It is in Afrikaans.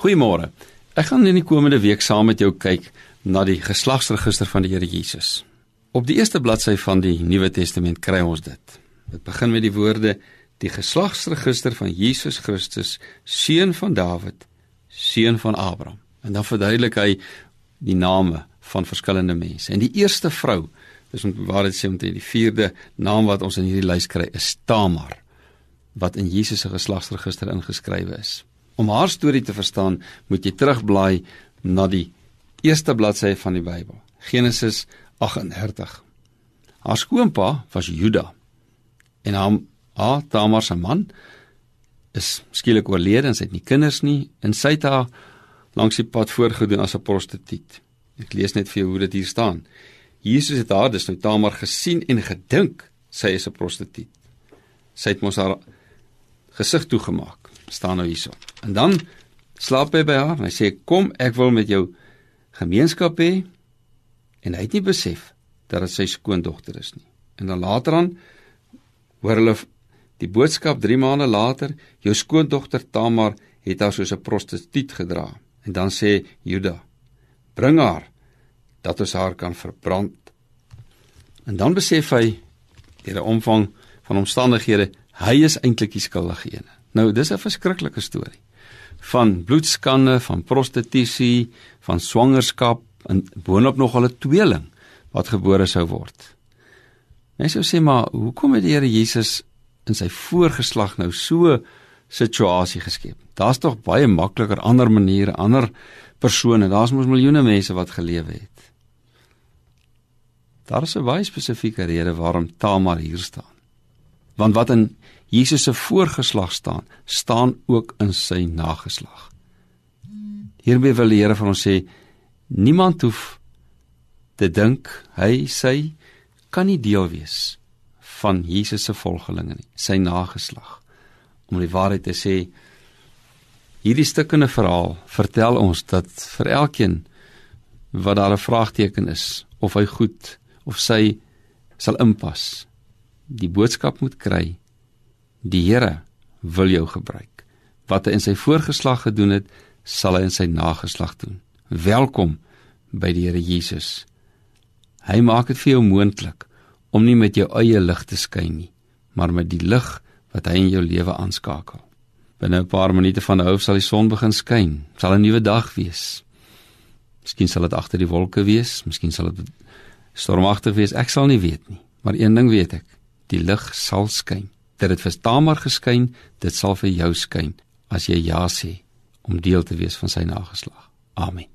Goeiemôre. Ek gaan in die komende week saam met jou kyk na die geslagsregister van die Here Jesus. Op die eerste bladsy van die Nuwe Testament kry ons dit. Dit begin met die woorde: Die geslagsregister van Jesus Christus, seun van Dawid, seun van Abraham. En dan verduidelik hy die name van verskillende mense. En die eerste vrou, dis om waar dit sê om die vierde naam wat ons in hierdie lys kry, is Tamar wat in Jesus se geslagsregister ingeskrywe is. Om haar storie te verstaan, moet jy terugblaai na die eerste bladsy van die Bybel, Genesis 38. Haar skoonpa was Juda en haar haar Tamar se man is skielik oorlede en sy het nie kinders nie en sy het haar langs die pad voorgedoen as 'n prostituut. Ek lees net vir jou hoe dit hier staan. Jesus het haar dus nou Tamar gesien en gedink sy is 'n prostituut. Sy het mos haar gesig toegemaak staan nou hierso. En dan slaap hy by haar en hy sê kom ek wil met jou gemeenskap hê en hy het nie besef dat dit sy skoondogter is nie. En dan later aan hoor hulle die boodskap 3 maande later jou skoondogter Tamar het haar soos 'n prostituut gedra. En dan sê Juda bring haar dat ons haar kan verbrand. En dan besef hy deur 'n omvang van omstandighede hy is eintlik die skuldige een. Nou, dis 'n verskriklike storie van bloedskande, van prostitusie, van swangerskap en boonop nog al 'n tweeling wat gebore sou word. Mense sou sê maar, hoekom het die Here Jesus in sy voorgeslag nou so situasie geskep? Daar's tog baie makliker ander maniere, ander persone. Daar's mos miljoene mense wat gelewe het. Daar is 'n baie spesifieke rede waarom Tamar hier staan. Want wat in Jesus se voorgeslag staan, staan ook in sy nageslag. Hiermee wil die Here vir ons sê niemand hoef te dink hy sy kan nie deel wees van Jesus se volgelinge nie, sy nageslag. Om die waarheid te sê, hierdie stukkende verhaal vertel ons dat vir elkeen wat daar 'n vraagteken is of hy goed of sy sal inpas, die boodskap moet kry Die Here wil jou gebruik. Wat hy in sy voorgeslag gedoen het, sal hy in sy nageslag doen. Welkom by die Here Jesus. Hy maak dit vir jou moontlik om nie met jou eie lig te skyn nie, maar met die lig wat hy in jou lewe aanskakel. Binne 'n paar minute van nou sal die son begin skyn. Sal 'n nuwe dag wees. Miskien sal dit agter die wolke wees, miskien sal dit stormagtig wees. Ek sal nie weet nie, maar een ding weet ek, die lig sal skyn dat dit vir Tamar geskyn, dit sal vir jou skyn as jy ja sê om deel te wees van sy nageslag. Amen.